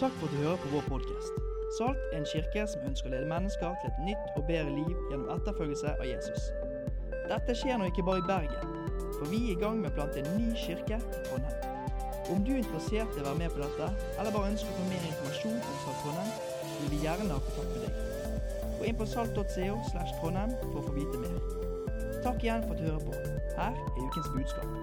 Takk for at du hører på vår podkast. Salt er en kirke som ønsker å lede mennesker til et nytt og bedre liv gjennom etterfølgelse av Jesus. Dette skjer nå ikke bare i Bergen, for vi er i gang med å plante en ny kirke i Trondheim. Om du er interessert i å være med på dette, eller bare ønsker å få mer informasjon om Salt Trondheim, vil vi gjerne ha kontakt med deg. Gå inn på salt.co slash Trondheim for å få vite mer. Takk igjen for at du hører på. Her er ukens budskap.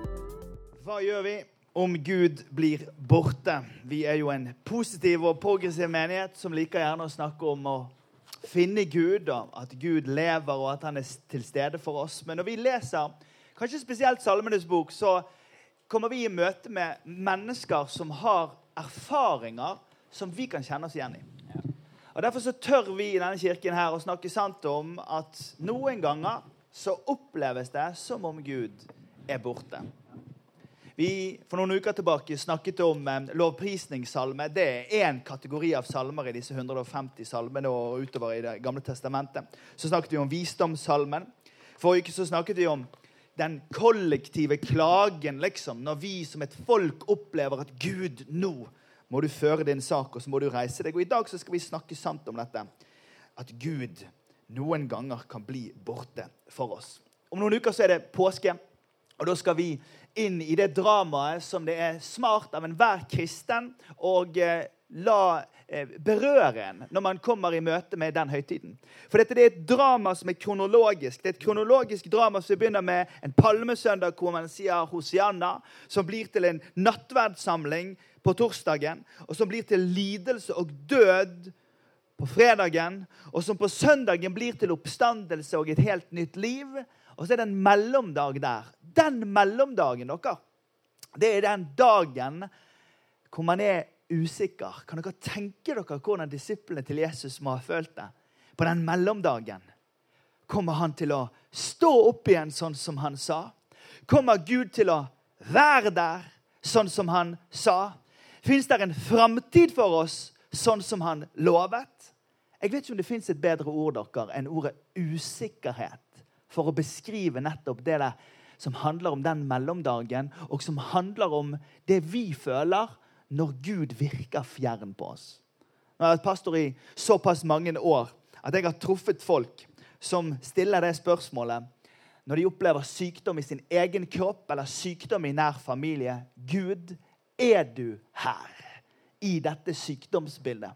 Hva gjør vi om Gud blir borte? Vi er jo en positiv og progressiv menighet som liker gjerne å snakke om å finne Gud, og at Gud lever, og at han er til stede for oss. Men når vi leser kanskje spesielt Salmenes bok, så kommer vi i møte med mennesker som har erfaringer som vi kan kjenne oss igjen i. Og Derfor så tør vi i denne kirken her å snakke sant om at noen ganger så oppleves det som om Gud er borte. Vi for noen uker tilbake snakket om eh, lovprisningssalme. Det er én kategori av salmer i disse 150 salmene og utover i Det gamle testamentet. Så snakket vi om visdomssalmen. Forrige uke så snakket vi om den kollektive klagen, liksom, når vi som et folk opplever at Gud, nå må du føre din sak, og så må du reise deg. Og I dag så skal vi snakke sant om dette. At Gud noen ganger kan bli borte for oss. Om noen uker så er det påske. Og Da skal vi inn i det dramaet som det er smart av enhver kristen å eh, la eh, berøre en når man kommer i møte med den høytiden. For dette det er et drama som er kronologisk. Det er et kronologisk drama som begynner med en palmesøndag hvor man sier Hosianna, som blir til en nattverdssamling på torsdagen, og som blir til lidelse og død på fredagen, og som på søndagen blir til oppstandelse og et helt nytt liv. Og så er det en mellomdag der. Den mellomdagen, dere, det er den dagen hvor man er usikker. Kan dere tenke dere hvordan disiplene til Jesus må ha følt det? På den mellomdagen kommer han til å stå opp igjen sånn som han sa. Kommer Gud til å være der sånn som han sa? Fins det en framtid for oss sånn som han lovet? Jeg vet ikke om det fins et bedre ord dere, enn ordet usikkerhet for å beskrive nettopp det der som handler om den mellomdagen, og som handler om det vi føler når Gud virker fjern på oss. Nå har jeg vært pastor i såpass mange år at jeg har truffet folk som stiller det spørsmålet når de opplever sykdom i sin egen kropp eller sykdom i nær familie. Gud, er du her i dette sykdomsbildet?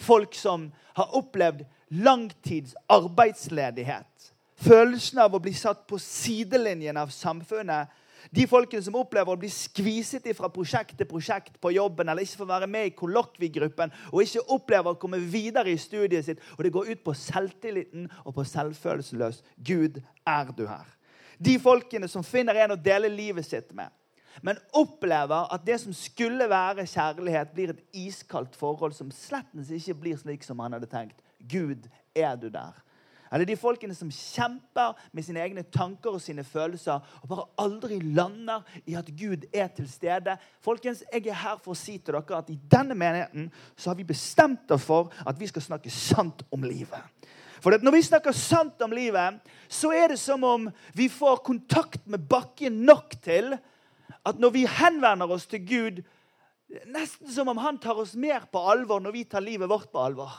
Folk som har opplevd langtids arbeidsledighet følelsen av å bli satt på sidelinjen av samfunnet. De folkene som opplever å bli skviset fra prosjekt til prosjekt på jobben, eller ikke får være med i kollokviegruppen og ikke opplever å komme videre i studiet sitt. Og det går ut på selvtilliten og på selvfølelsen løs. Gud, er du her? De folkene som finner en å dele livet sitt med, men opplever at det som skulle være kjærlighet, blir et iskaldt forhold som slettens ikke blir slik som han hadde tenkt. Gud, er du der? Eller de folkene som kjemper med sine egne tanker og sine følelser og bare aldri lander i at Gud er til stede. Folkens, Jeg er her for å si til dere at i denne menigheten så har vi bestemt oss for at vi skal snakke sant om livet. For Når vi snakker sant om livet, så er det som om vi får kontakt med bakken nok til at når vi henvender oss til Gud Nesten som om han tar oss mer på alvor når vi tar livet vårt på alvor.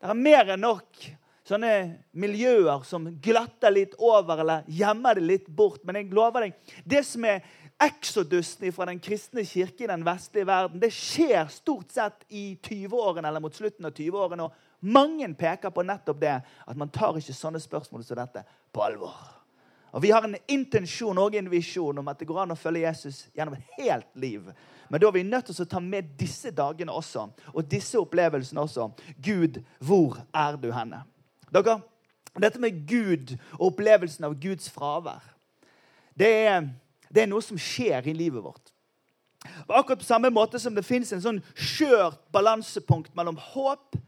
Det er mer enn nok sånne miljøer som glatter litt over eller gjemmer det litt bort. Men jeg lover deg, det som er eksodusen fra den kristne kirke i den vestlige verden, det skjer stort sett i 20-årene eller mot slutten av 20-årene. Og mange peker på nettopp det, at man tar ikke sånne spørsmål som dette på alvor. Og Vi har en intensjon og en visjon om at det går an å følge Jesus gjennom et helt liv. Men da er vi nødt til å ta med disse dagene også, og disse opplevelsene også. Gud, hvor er du henne? Dere, dette med Gud og opplevelsen av Guds fravær, det er, det er noe som skjer i livet vårt. Akkurat på samme måte som det fins en sånn skjørt balansepunkt mellom håp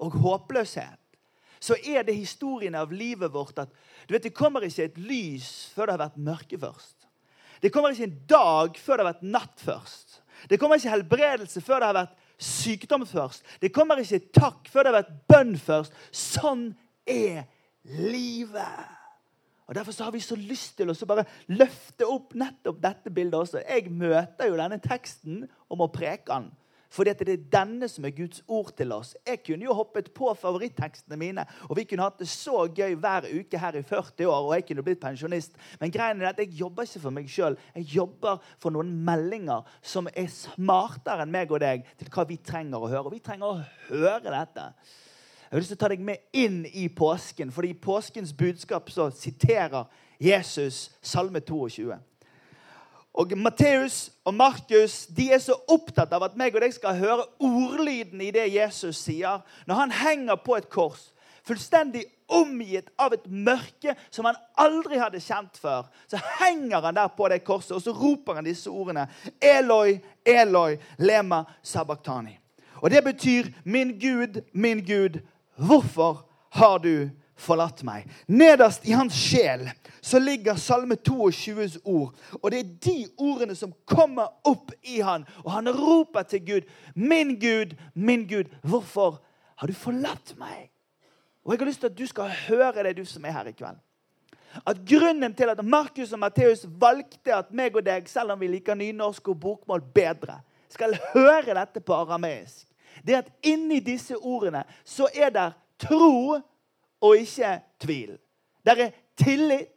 og håpløshet, så er det historien av livet vårt at du vet, det kommer ikke et lys før det har vært mørke først. Det kommer ikke en dag før det har vært natt først. Det kommer ikke helbredelse før det har vært sykdom først. Det kommer ikke takk før det har vært bønn først. Sånn er livet. Og Derfor så har vi så lyst til å bare løfte opp nettopp dette bildet også. Jeg møter jo denne teksten om å preke den Fordi at det er denne som er Guds ord til oss. Jeg kunne jo hoppet på favorittekstene mine, og vi kunne hatt det så gøy hver uke her i 40 år, og jeg kunne blitt pensjonist. Men greien er at jeg jobber ikke for meg sjøl. Jeg jobber for noen meldinger som er smartere enn meg og deg til hva vi trenger å høre. Og vi trenger å høre dette. Jeg har lyst til å ta deg med inn i påsken, for i påskens budskap så siterer Jesus Salme 22. Og Matteus og Markus de er så opptatt av at meg og deg skal høre ordlyden i det Jesus sier. Når han henger på et kors, fullstendig omgitt av et mørke som han aldri hadde kjent før, så henger han der på det korset, og så roper han disse ordene. Eloi, Eloi, lema sabachthani. Og det betyr, min Gud, min Gud, hvorfor har du forlatt meg. Nederst i hans sjel så ligger Salme 22s ord. Og det er de ordene som kommer opp i han, og han roper til Gud. Min Gud, min Gud, hvorfor har du forlatt meg? Og jeg har lyst til at du skal høre det, du som er her i kveld. At grunnen til at Markus og Matteus valgte at meg og deg, selv om vi liker nynorsk og bokmål bedre, skal høre dette på arameisk, det er at inni disse ordene så er det tro og ikke tvil. Det er tillit,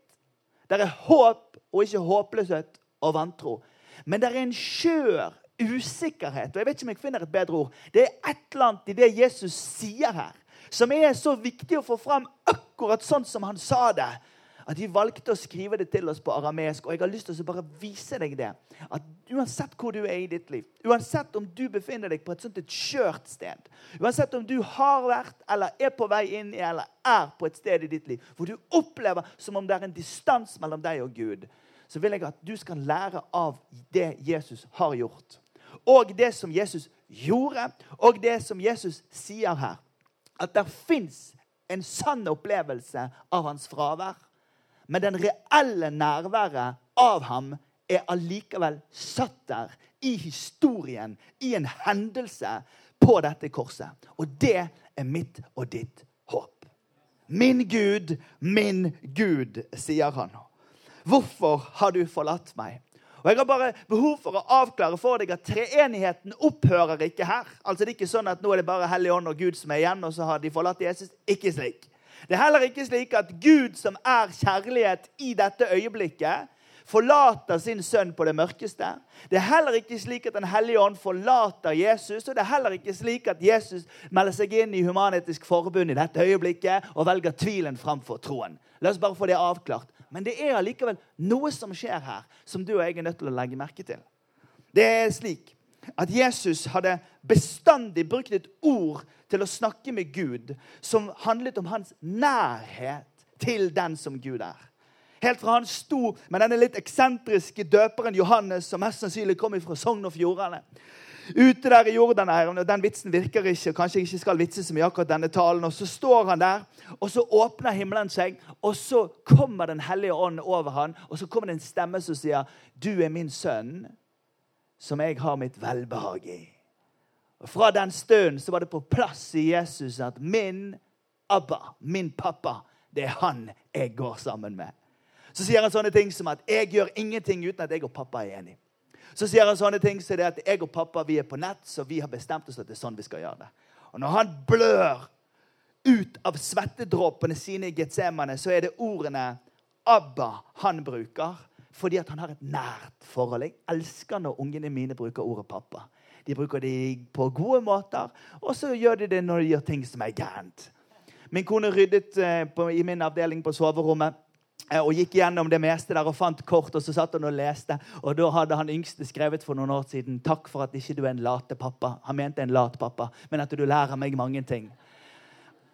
det er håp og ikke håpløshet og vantro. Men det er en skjør usikkerhet. og jeg vet ikke om jeg finner et bedre ord. Det er et eller annet i det Jesus sier her, som er så viktig å få fram akkurat sånn som han sa det at de valgte å skrive det til oss på aramesk. Og jeg har lyst til å bare vise deg det. At Uansett hvor du er i ditt liv, uansett om du befinner deg på et sånt et skjørt sted, uansett om du har vært eller er på vei inn i eller er på et sted i ditt liv hvor du opplever som om det er en distanse mellom deg og Gud, så vil jeg at du skal lære av det Jesus har gjort. Og det som Jesus gjorde, og det som Jesus sier her. At det fins en sann opplevelse av hans fravær men den reelle nærværet av ham er allikevel satt der i historien, i en hendelse på dette korset. Og det er mitt og ditt håp. Min Gud, min Gud, sier han. Hvorfor har du forlatt meg? Og Jeg har bare behov for å avklare for deg at treenigheten opphører ikke her. Altså Det er ikke sånn at nå er det bare Hellig Ånd og Gud som er igjen, og så har de forlatt Jesus. Ikke slik. Det er heller ikke slik at Gud, som er kjærlighet i dette øyeblikket, forlater sin sønn på det mørkeste. Det er heller ikke slik at Den hellige ånd forlater Jesus. Og det er heller ikke slik at Jesus melder seg inn i Human-Etisk Forbund i dette øyeblikket og velger tvilen framfor troen. La oss bare få det avklart. Men det er allikevel noe som skjer her, som du og jeg er nødt til å legge merke til. Det er slik at Jesus hadde bestandig brukt et ord til å snakke med Gud som handlet om hans nærhet til den som Gud er. Helt fra han sto med denne litt eksentriske døperen Johannes, som mest sannsynlig kom fra Sogn og Fjordane. Ute der i Jordan her, og Den vitsen virker ikke. kanskje jeg ikke skal vitse så mye akkurat denne talen, og Så står han der, og så åpner himmelen seg, og så kommer Den hellige ånd over han, og så kommer det en stemme som sier, 'Du er min sønn, som jeg har mitt velbehag i'. Og Fra den stunden så var det på plass i Jesus at min Abba, min pappa, det er han jeg går sammen med. Så sier han sånne ting som at 'jeg gjør ingenting uten at jeg og pappa er enige'. Så sier han sånne ting som det at 'jeg og pappa vi er på nett, så vi har bestemt oss at det er sånn vi skal gjøre det'. Og når han blør ut av svettedråpene sine i Getsemane, så er det ordene Abba han bruker fordi han har et nært forhold. Jeg elsker når ungene mine bruker ordet pappa. De bruker det på gode måter, og så gjør de det når de gjør ting som er gærent. Min kone ryddet eh, på, i min avdeling på soverommet eh, og gikk gjennom det meste der og fant kort, og så satt hun og leste. Og da hadde han yngste skrevet for noen år siden 'Takk for at ikke du er en late pappa'. Han mente en lat pappa, men at du lærer meg mange ting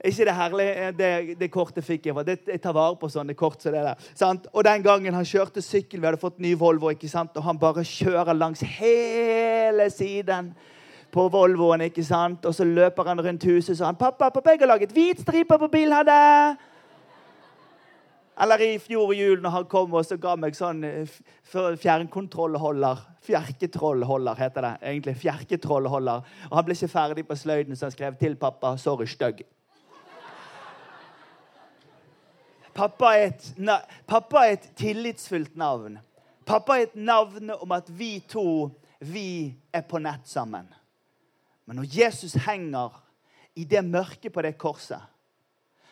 ikke det herlig, eh, det, det kortet fikk jeg. Det, jeg tar vare på sånne kort som det der. Sant? Og den gangen han kjørte sykkel, vi hadde fått ny Volvo, ikke sant? og han bare kjører langs hele siden på Volvoen, ikke sant? og så løper han rundt huset og så han, 'Pappa, pappa, jeg har laget hvit stripe på bilen.' Hadde. Eller i fjor jul når han kom og så ga meg sånn eh, fjernkontrollholder. Fjerketrollholder heter det. egentlig, Fjerketrollholder. Og Han ble ikke ferdig på sløyden, så han skrev til pappa 'Sorry, stygg'. Pappa er, et, pappa er et tillitsfullt navn. Pappa er et navn om at vi to vi er på nett sammen. Men når Jesus henger i det mørket på det korset,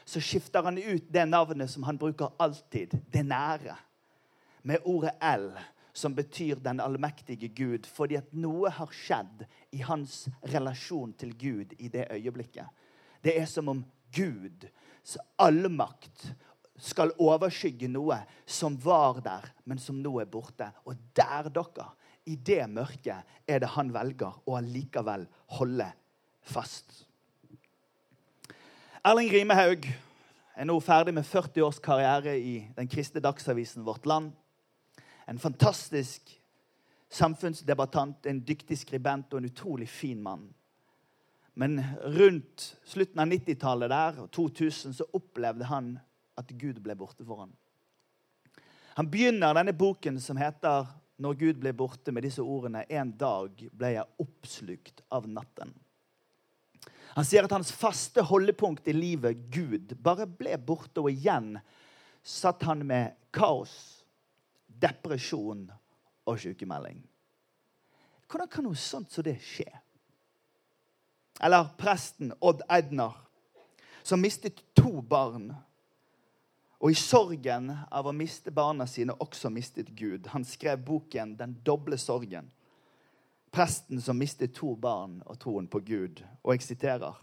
så skifter han ut det navnet som han bruker alltid, det nære, med ordet L, som betyr den allmektige Gud, fordi at noe har skjedd i hans relasjon til Gud i det øyeblikket. Det er som om Guds allmakt skal overskygge noe som var der, men som nå er borte. Og der, dere, i det mørket, er det han velger å allikevel holde fast. Erling Rimehaug er nå ferdig med 40 års karriere i den kristne dagsavisen Vårt Land. En fantastisk samfunnsdebattant, en dyktig skribent og en utrolig fin mann. Men rundt slutten av 90-tallet der, 2000, så opplevde han at Gud ble borte for ham. Han begynner denne boken som heter 'Når Gud ble borte', med disse ordene 'En dag ble jeg oppslukt av natten'. Han sier at hans faste holdepunkt i livet, Gud, bare ble borte, og igjen satt han med kaos depresjon og sykemelding. Hvordan kan noe sånt som det skje? Eller presten Odd Ednar som mistet to barn. Og i sorgen av å miste barna sine også mistet Gud. Han skrev boken 'Den doble sorgen'. Presten som mistet to barn og troen på Gud. Og jeg siterer.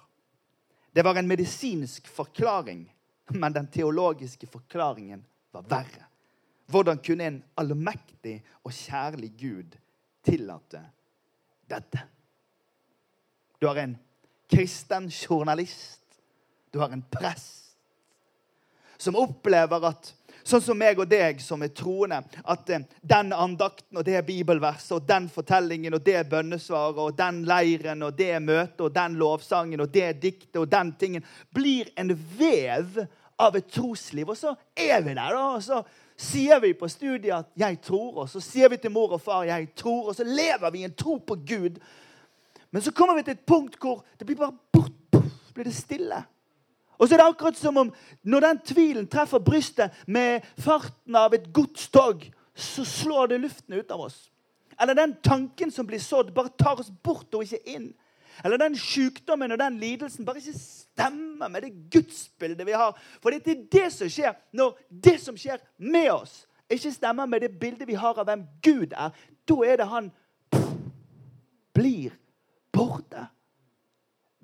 Det var en medisinsk forklaring, men den teologiske forklaringen var verre. Hvordan kunne en allmektig og kjærlig Gud tillate dette? Du har en kristen journalist. Du har en prest som opplever at sånn som meg og deg som er troende, at eh, den andakten og det bibelverset og den fortellingen og det bønnesvaret og den leiren og det møtet og den lovsangen og det diktet og den tingen blir en vev av et trosliv. Og så er vi der, da. og så sier vi på studiet at 'jeg tror', og så sier vi til mor og far 'jeg tror', og så lever vi i en tro på Gud. Men så kommer vi til et punkt hvor det blir bare bort, blir det stille. Og så er det akkurat som om når den tvilen treffer brystet med farten av et godstog, så slår det luften ut av oss. Eller den tanken som blir sådd, bare tar oss bort og ikke inn. Eller den sykdommen og den lidelsen bare ikke stemmer med det gudsbildet vi har. For det er det som skjer når det som skjer med oss, ikke stemmer med det bildet vi har av hvem Gud er. Da er det han pff, blir borte.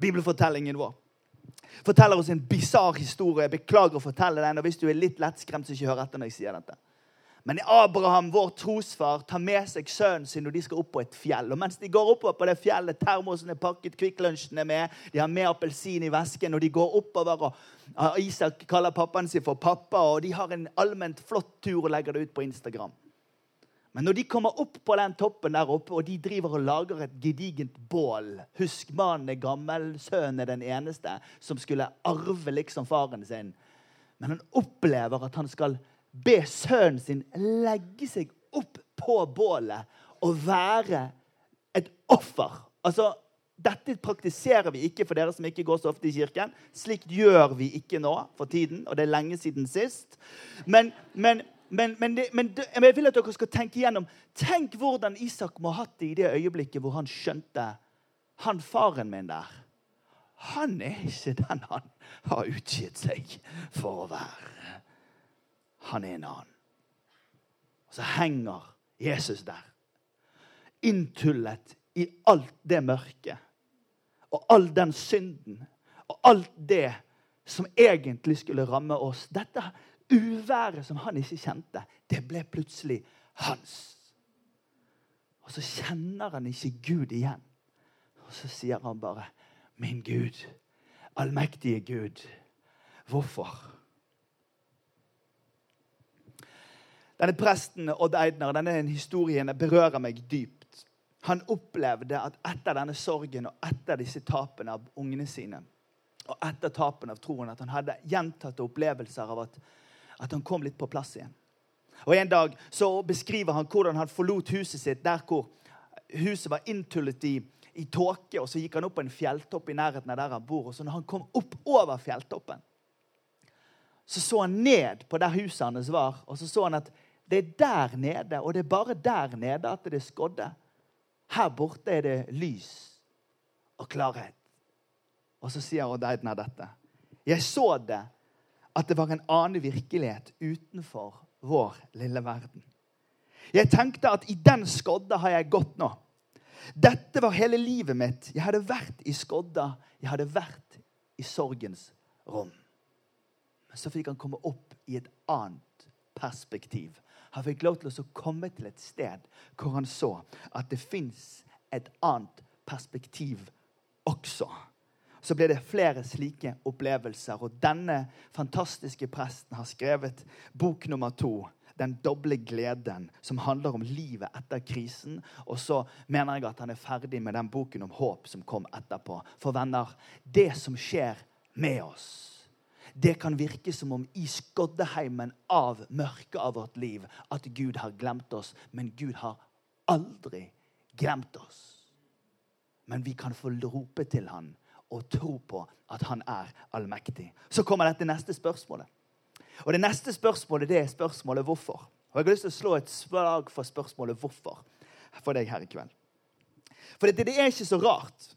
Bibelfortellingen vår forteller oss en bisarr historie. Jeg beklager å fortelle den. og Hvis du er litt lettskremt, så ikke hør etter når jeg sier dette. Men Abraham, vår trosfar, tar med seg sønnen sin når de skal opp på et fjell. Og mens de går oppover på det fjellet, termosen er pakket, Kvikk er med, de har med appelsin i vesken, og de går oppover. og Isak kaller pappaen sin for pappa, og de har en allment flott tur og legger det ut på Instagram. Men når de kommer opp på den toppen der oppe, og de driver og lager et gedigent bål Husk, mannen er gammel, sønnen er den eneste som skulle arve liksom faren sin. Men han opplever at han skal be sønnen sin legge seg opp på bålet og være et offer. Altså, dette praktiserer vi ikke for dere som ikke går så ofte i kirken. Slikt gjør vi ikke nå for tiden, og det er lenge siden sist. Men, men, men, men, det, men jeg vil at dere skal tenke igjennom. Tenk hvordan Isak må ha hatt det i det øyeblikket hvor han skjønte han faren min der. Han er ikke den han har utgitt seg for å være. Han er en annen. Og så henger Jesus der. Inntullet i alt det mørket. Og all den synden. Og alt det som egentlig skulle ramme oss. Dette uværet som han ikke kjente, det ble plutselig hans. Og så kjenner han ikke Gud igjen. Og så sier han bare, 'Min Gud, allmektige Gud, hvorfor?' Denne presten Odd Eidner, denne historien berører meg dypt. Han opplevde at etter denne sorgen og etter disse tapene av ungene sine og etter tapen av troen at han hadde gjentatte opplevelser av at, at han kom litt på plass igjen. Og En dag så beskriver han hvordan han forlot huset sitt der hvor huset var inntullet i, i tåke. og Så gikk han opp på en fjelltopp i nærheten av der han bor. og så når han kom opp over fjelltoppen, så så han ned på der huset hans var, og så så han at det er der nede, og det er bare der nede at det er skodde. Her borte er det lys og klarhet. Og så sier Odd Eidner dette. Jeg så det, at det var en annen virkelighet utenfor vår lille verden. Jeg tenkte at i den skodda har jeg gått nå. Dette var hele livet mitt. Jeg hadde vært i skodda. Jeg hadde vært i sorgens rom. Men så fikk han komme opp i et annet perspektiv. Han fikk lov til å komme til et sted hvor han så at det fins et annet perspektiv også. Så ble det flere slike opplevelser. Og denne fantastiske presten har skrevet bok nummer to den doble gleden som handler om livet etter krisen. Og så mener jeg at han er ferdig med den boken om håp som kom etterpå. For venner, det som skjer med oss, det kan virke som om i skoddeheimen av mørket av vårt liv at Gud har glemt oss. Men Gud har aldri glemt oss. Men vi kan få rope til han og tro på at han er allmektig. Så kommer dette neste spørsmålet. Og Det neste spørsmålet det er spørsmålet hvorfor. Og Jeg har lyst til å slå et slag for spørsmålet hvorfor for deg her i kveld. For det, det er ikke så rart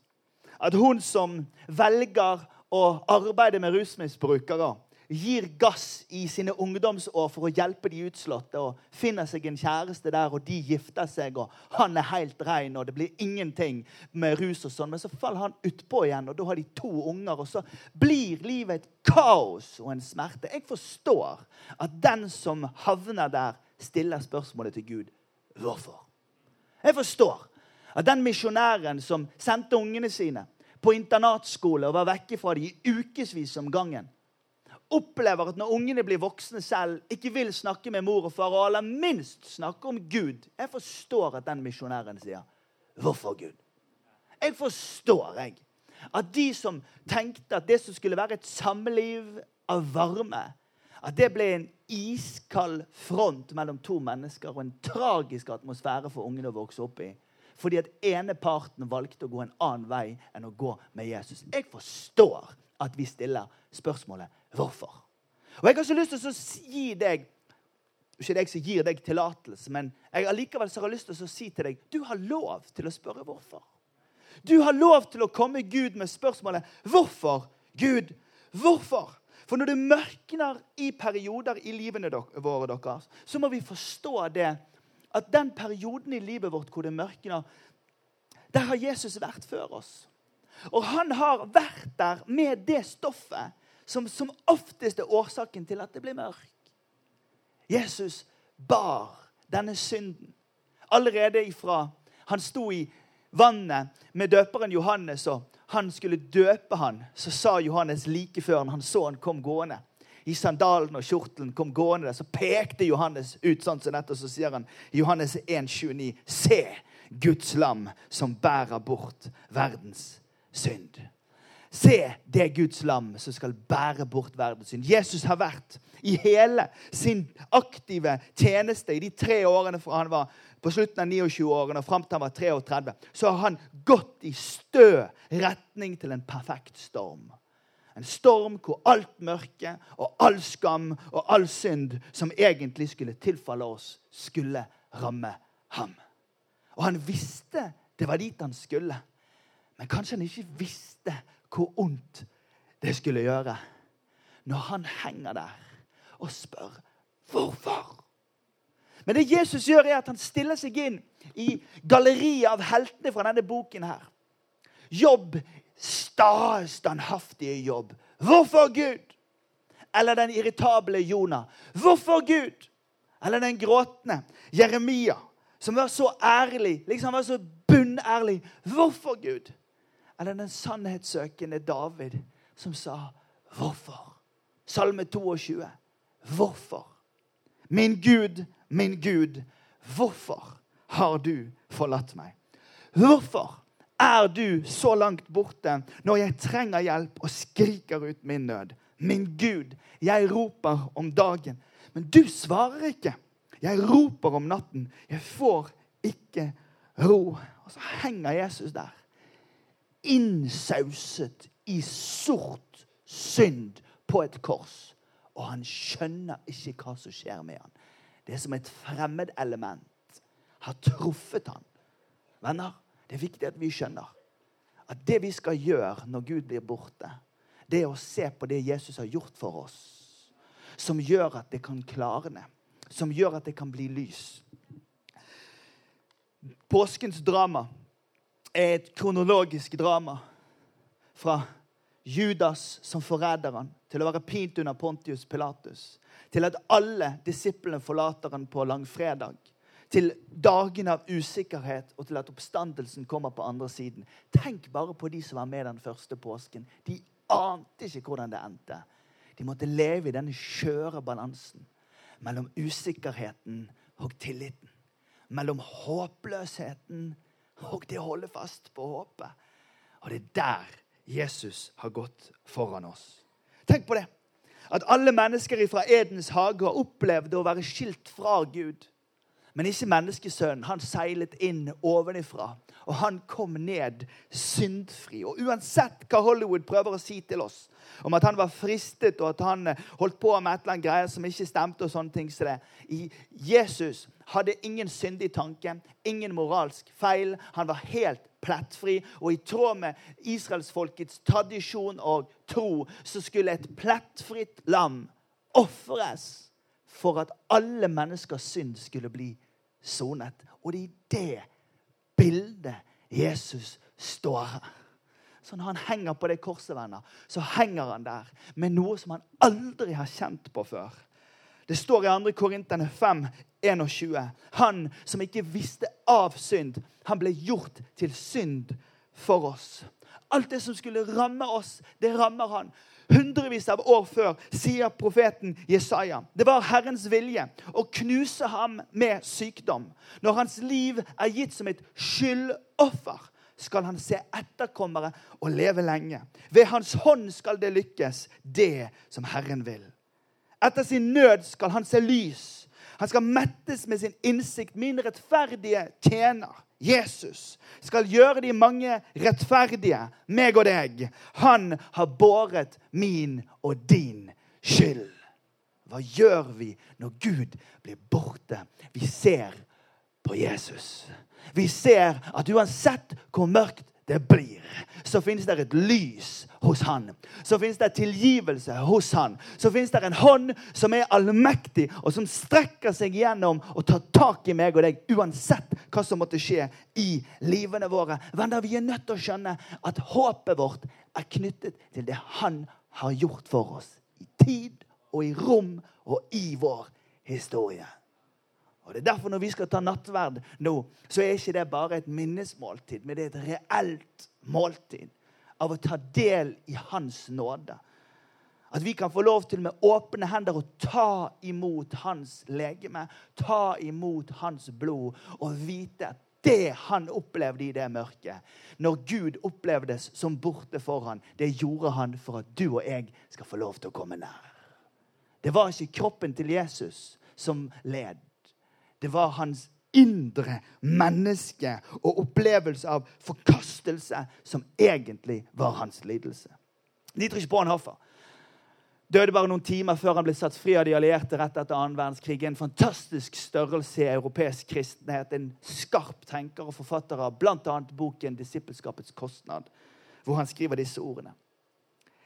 at hun som velger å arbeide med rusmisbrukere, gir gass i sine ungdomsår for å hjelpe de utslåtte og finner seg en kjæreste der, og de gifter seg, og han er helt rein, og det blir ingenting med rus og sånn. Men så faller han utpå igjen, og da har de to unger, og så blir livet et kaos og en smerte. Jeg forstår at den som havner der, stiller spørsmålet til Gud hvorfor. Jeg forstår at den misjonæren som sendte ungene sine på internatskole og var vekke fra dem i ukevis om gangen, opplever at når ungene blir voksne selv, ikke vil snakke med mor og far, og aller minst snakke om Gud Jeg forstår at den misjonæren sier 'Hvorfor Gud?' Jeg forstår jeg, at de som tenkte at det som skulle være et samliv av varme, at det ble en iskald front mellom to mennesker og en tragisk atmosfære for ungene å vokse opp i. Fordi at ene parten valgte å gå en annen vei enn å gå med Jesus. Jeg forstår at vi stiller spørsmålet hvorfor. Og Jeg har så lyst til å gi deg ikke det jeg som gir deg tillatelse, men jeg allikevel har lyst til å si til deg du har lov til å spørre hvorfor. Du har lov til å komme Gud med spørsmålet 'Hvorfor, Gud? Hvorfor?' For når det mørkner i perioder i livene våre, deres, så må vi forstå det at den perioden i livet vårt hvor det mørkner, der har Jesus vært før oss. Og han har vært der med det stoffet som som oftest er årsaken til at det blir mørkt. Jesus bar denne synden allerede ifra han sto i vannet med døperen Johannes, og han skulle døpe han, så sa Johannes like før han så han kom gående i sandalen og kjortelen kom gående, så pekte Johannes ut sånn som dette, og så sier han Johannes 1,29.: Se Guds lam som bærer bort verdens synd. Se, det Guds lam som skal bære bort verdens synd. Jesus har vært i hele sin aktive tjeneste i de tre årene fra han var på slutten av 29-årene og fram til han var 33. Så har han gått i stø retning til en perfekt storm. En storm hvor alt mørke og all skam og all synd som egentlig skulle tilfalle oss, skulle ramme ham. Og han visste det var dit han skulle. Men kanskje han ikke visste hvor ondt det skulle gjøre. Når han henger der og spør hvorfor. Men det Jesus gjør, er at han stiller seg inn i galleriet av heltene fra denne boken. her. Jobb, sta, standhaftige jobb. Hvorfor Gud? Eller den irritable Jonah. Hvorfor Gud? Eller den gråtende Jeremia, som var så ærlig, liksom var så bunnærlig. Hvorfor Gud? Eller den sannhetssøkende David som sa 'Hvorfor?' Salme 22. Hvorfor? Min Gud, min Gud, hvorfor har du forlatt meg? Hvorfor er du så langt borte når jeg trenger hjelp og skriker ut min nød? Min Gud, jeg roper om dagen, men du svarer ikke. Jeg roper om natten, jeg får ikke ro. Og så henger Jesus der innsauset i sort synd på et kors. Og han skjønner ikke hva som skjer med han. Det er som et fremmedelement har truffet han. Venner, det er viktig at vi skjønner at det vi skal gjøre når Gud blir borte, det er å se på det Jesus har gjort for oss, som gjør at det kan klarne, som gjør at det kan bli lys. Påskens drama er et kronologisk drama fra Judas som forræder han, til å være pint under Pontius Pilatus, til at alle disiplene forlater han på langfredag, til dagen av usikkerhet og til at oppstandelsen kommer på andre siden. Tenk bare på de som var med den første påsken. De ante ikke hvordan det endte. De måtte leve i denne skjøre balansen mellom usikkerheten og tilliten. Mellom håpløsheten og det holder fast på håpet. Og det er der Jesus har gått foran oss. Tenk på det. At alle mennesker fra Edens hage har opplevd å være skilt fra Gud. Men ikke menneskesønnen. Han seilet inn ovenifra. Og han kom ned syndfri. Og uansett hva Hollywood prøver å si til oss om at han var fristet, og at han holdt på med et eller annet greier som ikke stemte, og sånne ting så det. Jesus hadde ingen syndig tanke, ingen moralsk feil. Han var helt plettfri. Og i tråd med israelsfolkets tradisjon og tro så skulle et plettfritt lam ofres for at alle menneskers synd skulle bli sonet. Og det er det bildet Jesus står her. Så når han henger på det korset, venner, så henger han der med noe som han aldri har kjent på før. Det står i 2. Korinterne 5, 21. Han som ikke visste av synd, han ble gjort til synd for oss. Alt det som skulle ramme oss, det rammer han hundrevis av år før, sier profeten Jesaja. Det var Herrens vilje å knuse ham med sykdom. Når hans liv er gitt som et skyldoffer, skal han se etterkommere og leve lenge. Ved hans hånd skal det lykkes, det som Herren vil. Etter sin nød skal han se lys. Han skal mettes med sin innsikt. Min rettferdige tjener Jesus skal gjøre de mange rettferdige, meg og deg. Han har båret min og din skyld. Hva gjør vi når Gud blir borte? Vi ser på Jesus. Vi ser at uansett hvor mørkt det blir, så finnes det et lys hos han. Så finnes det tilgivelse hos han. Så finnes det en hånd som er allmektig, og som strekker seg gjennom og tar tak i meg og deg, uansett hva som måtte skje i livene våre. Venner, vi er nødt til å skjønne at håpet vårt er knyttet til det han har gjort for oss. I tid og i rom og i vår historie. Og det er Derfor når vi skal ta nattverd nå, så er ikke det bare et minnesmåltid, men det er et reelt måltid av å ta del i Hans nåde. At vi kan få lov til med åpne hender å ta imot Hans legeme, ta imot Hans blod og vite at det han opplevde i det mørket, når Gud opplevdes som borte for han, det gjorde han for at du og jeg skal få lov til å komme nær. Det var ikke kroppen til Jesus som led. Det var hans indre menneske og opplevelse av forkastelse som egentlig var hans lidelse. Dietrich Bonhoeffer døde bare noen timer før han ble satt fri av de allierte rett etter annen verdenskrig. En fantastisk størrelse i europeisk kristenhet. En skarp tenker og forfatter av bl.a. boken 'Disippelskapets kostnad', hvor han skriver disse ordene.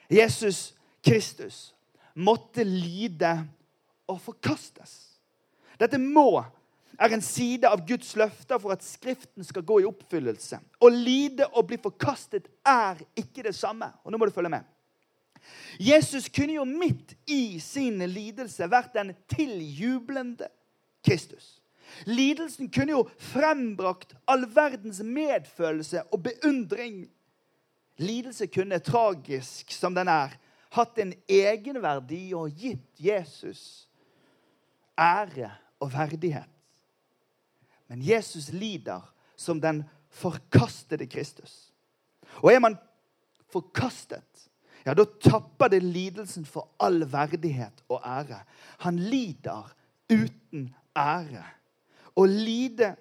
Jesus Kristus måtte lide og forkastes. Dette må er en side av Guds løfter for at Skriften skal gå i oppfyllelse. Å lide og bli forkastet er ikke det samme. Og nå må du følge med. Jesus kunne jo midt i sin lidelse vært den tiljublende Kristus. Lidelsen kunne jo frembrakt all verdens medfølelse og beundring. Lidelse kunne, tragisk som den er, hatt en egenverdi og gitt Jesus ære og verdighet. Men Jesus lider som den forkastede Kristus. Og er man forkastet, ja, da tapper det lidelsen for all verdighet og ære. Han lider uten ære. Å lide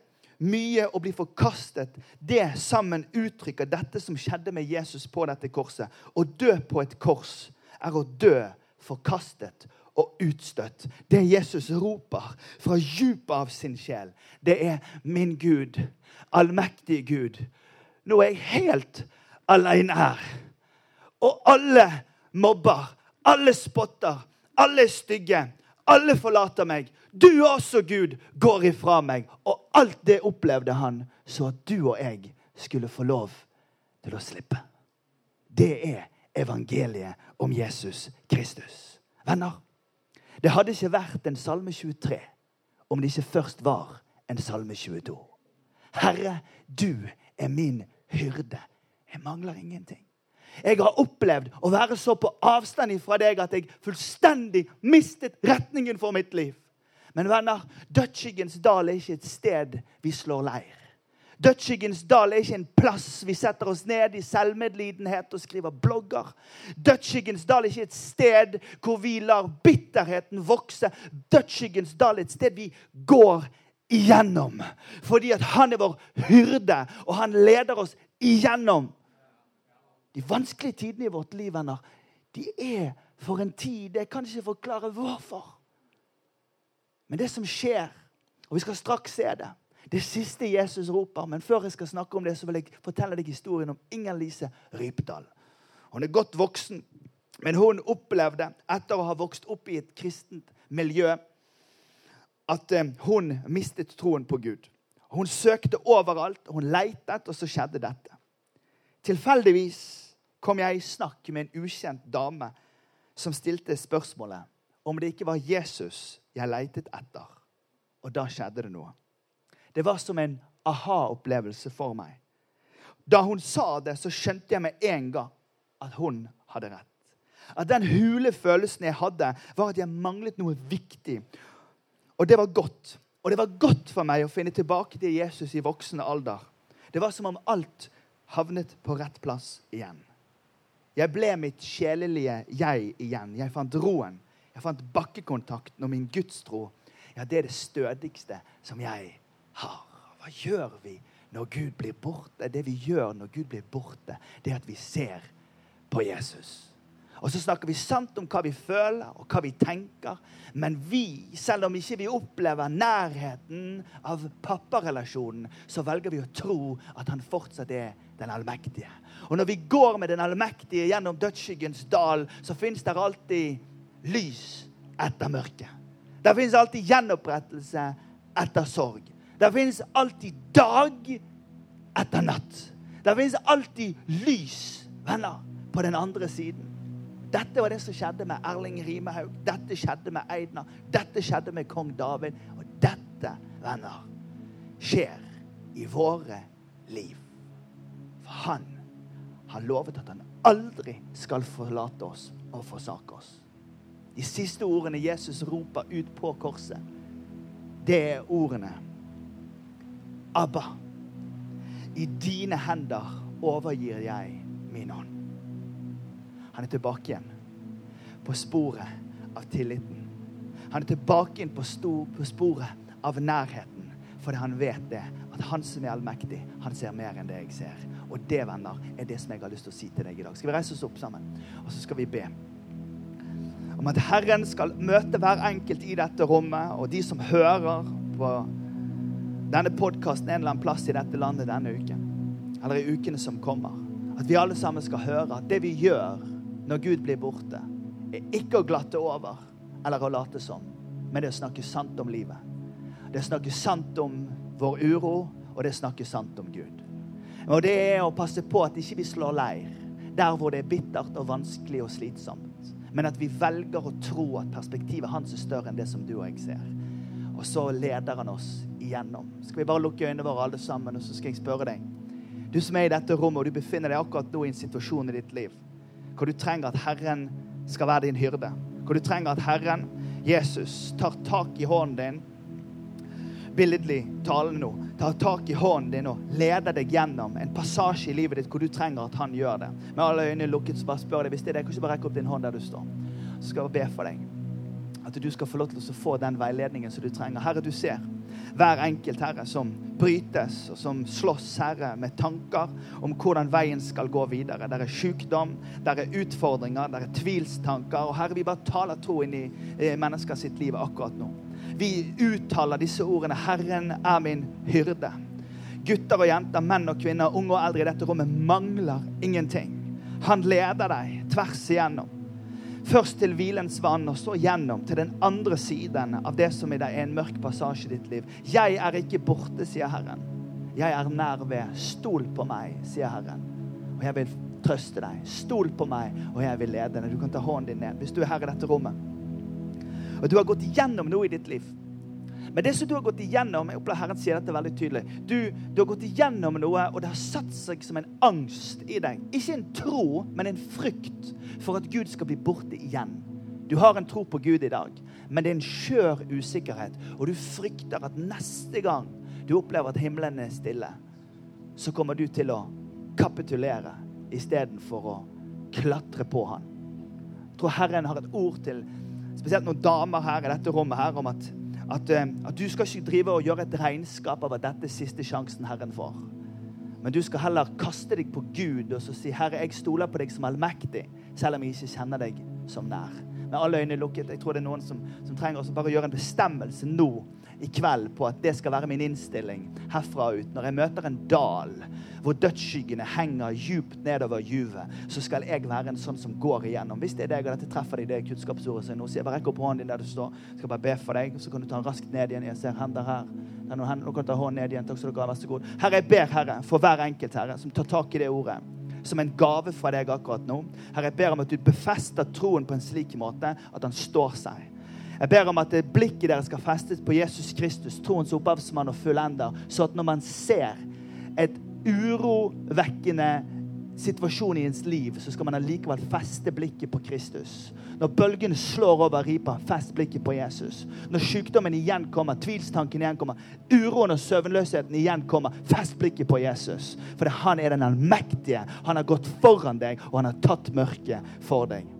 mye og bli forkastet, det sammen uttrykker dette som skjedde med Jesus på dette korset. Å dø på et kors er å dø forkastet og utstøtt. Det Jesus roper fra djupet av sin sjel, det er 'min Gud, allmektige Gud'. Nå er jeg helt alene her. Og alle mobber, alle spotter, alle er stygge, alle forlater meg. Du også, Gud, går ifra meg. Og alt det opplevde han så at du og jeg skulle få lov til å slippe. Det er evangeliet om Jesus Kristus. Venner, det hadde ikke vært en salme 23 om det ikke først var en salme 22. Herre, du er min hyrde. Jeg mangler ingenting. Jeg har opplevd å være så på avstand fra deg at jeg fullstendig mistet retningen for mitt liv. Men venner, dødsskyggens dal er ikke et sted vi slår leir. Dødsskyggens dal er ikke en plass vi setter oss ned i selvmedlidenhet og skriver blogger. Dødsskyggens dal er ikke et sted hvor vi lar bitterheten vokse. Dødsskyggens dal er et sted vi går igjennom. Fordi at han er vår hyrde, og han leder oss igjennom. De vanskelige tidene i vårt liv, venner, de er for en tid Jeg kan ikke forklare hvorfor. Men det som skjer, og vi skal straks se det Det siste Jesus roper. Men før jeg skal snakke om det, så vil jeg fortelle deg historien om Inger-Lise Rypdal. Hun er godt voksen, men hun opplevde, etter å ha vokst opp i et kristent miljø, at eh, hun mistet troen på Gud. Hun søkte overalt, hun leitet, og så skjedde dette. Tilfeldigvis kom jeg i snakk med en ukjent dame som stilte spørsmålet om det ikke var Jesus jeg leitet etter. Og da skjedde det noe. Det var som en aha-opplevelse for meg. Da hun sa det, så skjønte jeg med en gang at hun hadde rett. At den hule følelsen jeg hadde, var at jeg manglet noe viktig. Og det var godt. Og det var godt for meg å finne tilbake til Jesus i voksen alder. Det var som om alt havnet på rett plass igjen. Jeg ble mitt sjelelige jeg igjen. Jeg fant roen. Jeg fant bakkekontakten og min gudstro. Ja, det er det stødigste som jeg Hva gjør vi når Gud blir borte? Det vi gjør når Gud blir borte, det er at vi ser på Jesus. Og så snakker vi sant om hva vi føler og hva vi tenker. Men vi, selv om ikke vi opplever nærheten av papparelasjonen, så velger vi å tro at han fortsatt er den allmektige. Og når vi går med den allmektige gjennom dødsskyggens dal, så fins det alltid lys etter mørket. Det fins alltid gjenopprettelse etter sorg. Det fins alltid dag etter natt. Det fins alltid lys, venner, på den andre siden. Dette var det som skjedde med Erling Rimehaug. Dette skjedde med Eidna. Dette skjedde med kong David. Og dette, venner, skjer i våre liv. For han har lovet at han aldri skal forlate oss og forsake oss. De siste ordene Jesus roper ut på korset, det er ordene Abba, i dine hender overgir jeg min ånd. Han er tilbake igjen på sporet av tilliten. Han er tilbake igjen på, på sporet av nærheten. Fordi han vet det, at han som er allmektig, han ser mer enn det jeg ser. Og det, venner, er det som jeg har lyst til å si til deg i dag. Skal vi reise oss opp sammen, og så skal vi be om at Herren skal møte hver enkelt i dette rommet, og de som hører på denne podkasten en eller annen plass i dette landet denne uken, eller i ukene som kommer. At vi alle sammen skal høre at det vi gjør når Gud blir borte, er ikke å glatte over eller å late som, men det er å snakke sant om livet. Det er å snakke sant om vår uro, og det er å snakke sant om Gud. Og det er å passe på at ikke vi slår leir der hvor det er bittert og vanskelig og slitsomt. Men at vi velger å tro at perspektivet hans er større enn det som du og jeg ser. Og så leder han oss igjennom. Skal vi bare lukke øynene våre alle sammen, og så skal jeg spørre deg. Du som er i dette rommet, og du befinner deg akkurat nå i en situasjon i ditt liv hvor du trenger at Herren skal være din hyrde. Hvor du trenger at Herren, Jesus, tar tak i hånden din billedlig talende nå, tar tak i hånden din og leder deg gjennom en passasje i livet ditt hvor du trenger at han gjør det. Med alle øynene lukket, så bare spør deg hvis det er det. Kan du ikke bare rekke opp din hånd der du står. Så skal jeg be for deg. At du skal få lov til å få den veiledningen som du trenger. Herre, du ser hver enkelt, Herre, som brytes, og som slåss, Herre, med tanker om hvordan veien skal gå videre. Der er sykdom, der er utfordringer, der er tvilstanker. Og Herre, vi bare taler tro inn i mennesker sitt liv akkurat nå. Vi uttaler disse ordene 'Herren er min hyrde'. Gutter og jenter, menn og kvinner, unge og eldre i dette rommet mangler ingenting. Han leder deg tvers igjennom. Først til hvilens vann, og så gjennom til den andre siden av det som i deg er en mørk passasje i ditt liv. Jeg er ikke borte, sier Herren. Jeg er nær ved. Stol på meg, sier Herren. Og jeg vil trøste deg. Stol på meg, og jeg vil lede deg. Du kan ta hånden din ned hvis du er her i dette rommet. Og du har gått gjennom noe i ditt liv. Men det som du har gått igjennom jeg opplever Herren sier dette veldig tydelig du, du, har gått igjennom noe, og det har satt seg som en angst i deg. Ikke en tro, men en frykt for at Gud skal bli borte igjen. Du har en tro på Gud i dag, men det er en skjør usikkerhet. Og du frykter at neste gang du opplever at himmelen er stille, så kommer du til å kapitulere istedenfor å klatre på han. Jeg tror Herren har et ord til spesielt noen damer her i dette rommet her, om at, at, eh, at du skal ikke drive og gjøre et regnskap av at dette er siste sjansen Herren får. Men du skal heller kaste deg på Gud og så si, 'Herre, jeg stoler på deg som allmektig', selv om jeg ikke kjenner deg som nær. Med alle øyne lukket. Jeg tror det er noen som, som trenger å bare gjøre en bestemmelse nå i kveld på at det skal være min innstilling herfra ut. Når jeg møter en dal hvor dødsskyggene henger djupt nedover juvet, så skal jeg være en sånn som går igjennom. Hvis det er deg, og dette treffer deg, det er kunnskapsordet jeg nå, sier, bare rekk opp hånden din der du står. Jeg skal bare be for deg, så kan du ta den raskt ned igjen. Jeg ser hender her. Er. Nå kan du ta hånden ned igjen. Takk skal du ha. Vær så god. Herre, jeg ber, Herre, for hver enkelt, Herre, som tar tak i det ordet som en gave fra deg akkurat nå. Herre, jeg ber om at du befester troen på en slik måte at han står seg. Jeg ber om at blikket deres skal festes på Jesus Kristus, troens opphavsmann og fullender, så at når man ser et urovekkende situasjon i ens liv, så skal man allikevel feste blikket på Kristus. Når bølgene slår over ripa, fest blikket på Jesus. Når sykdommen igjen kommer, tvilstanken igjen kommer, uroen og søvnløsheten igjen kommer, fest blikket på Jesus. For han er den allmektige. Han har gått foran deg, og han har tatt mørket for deg.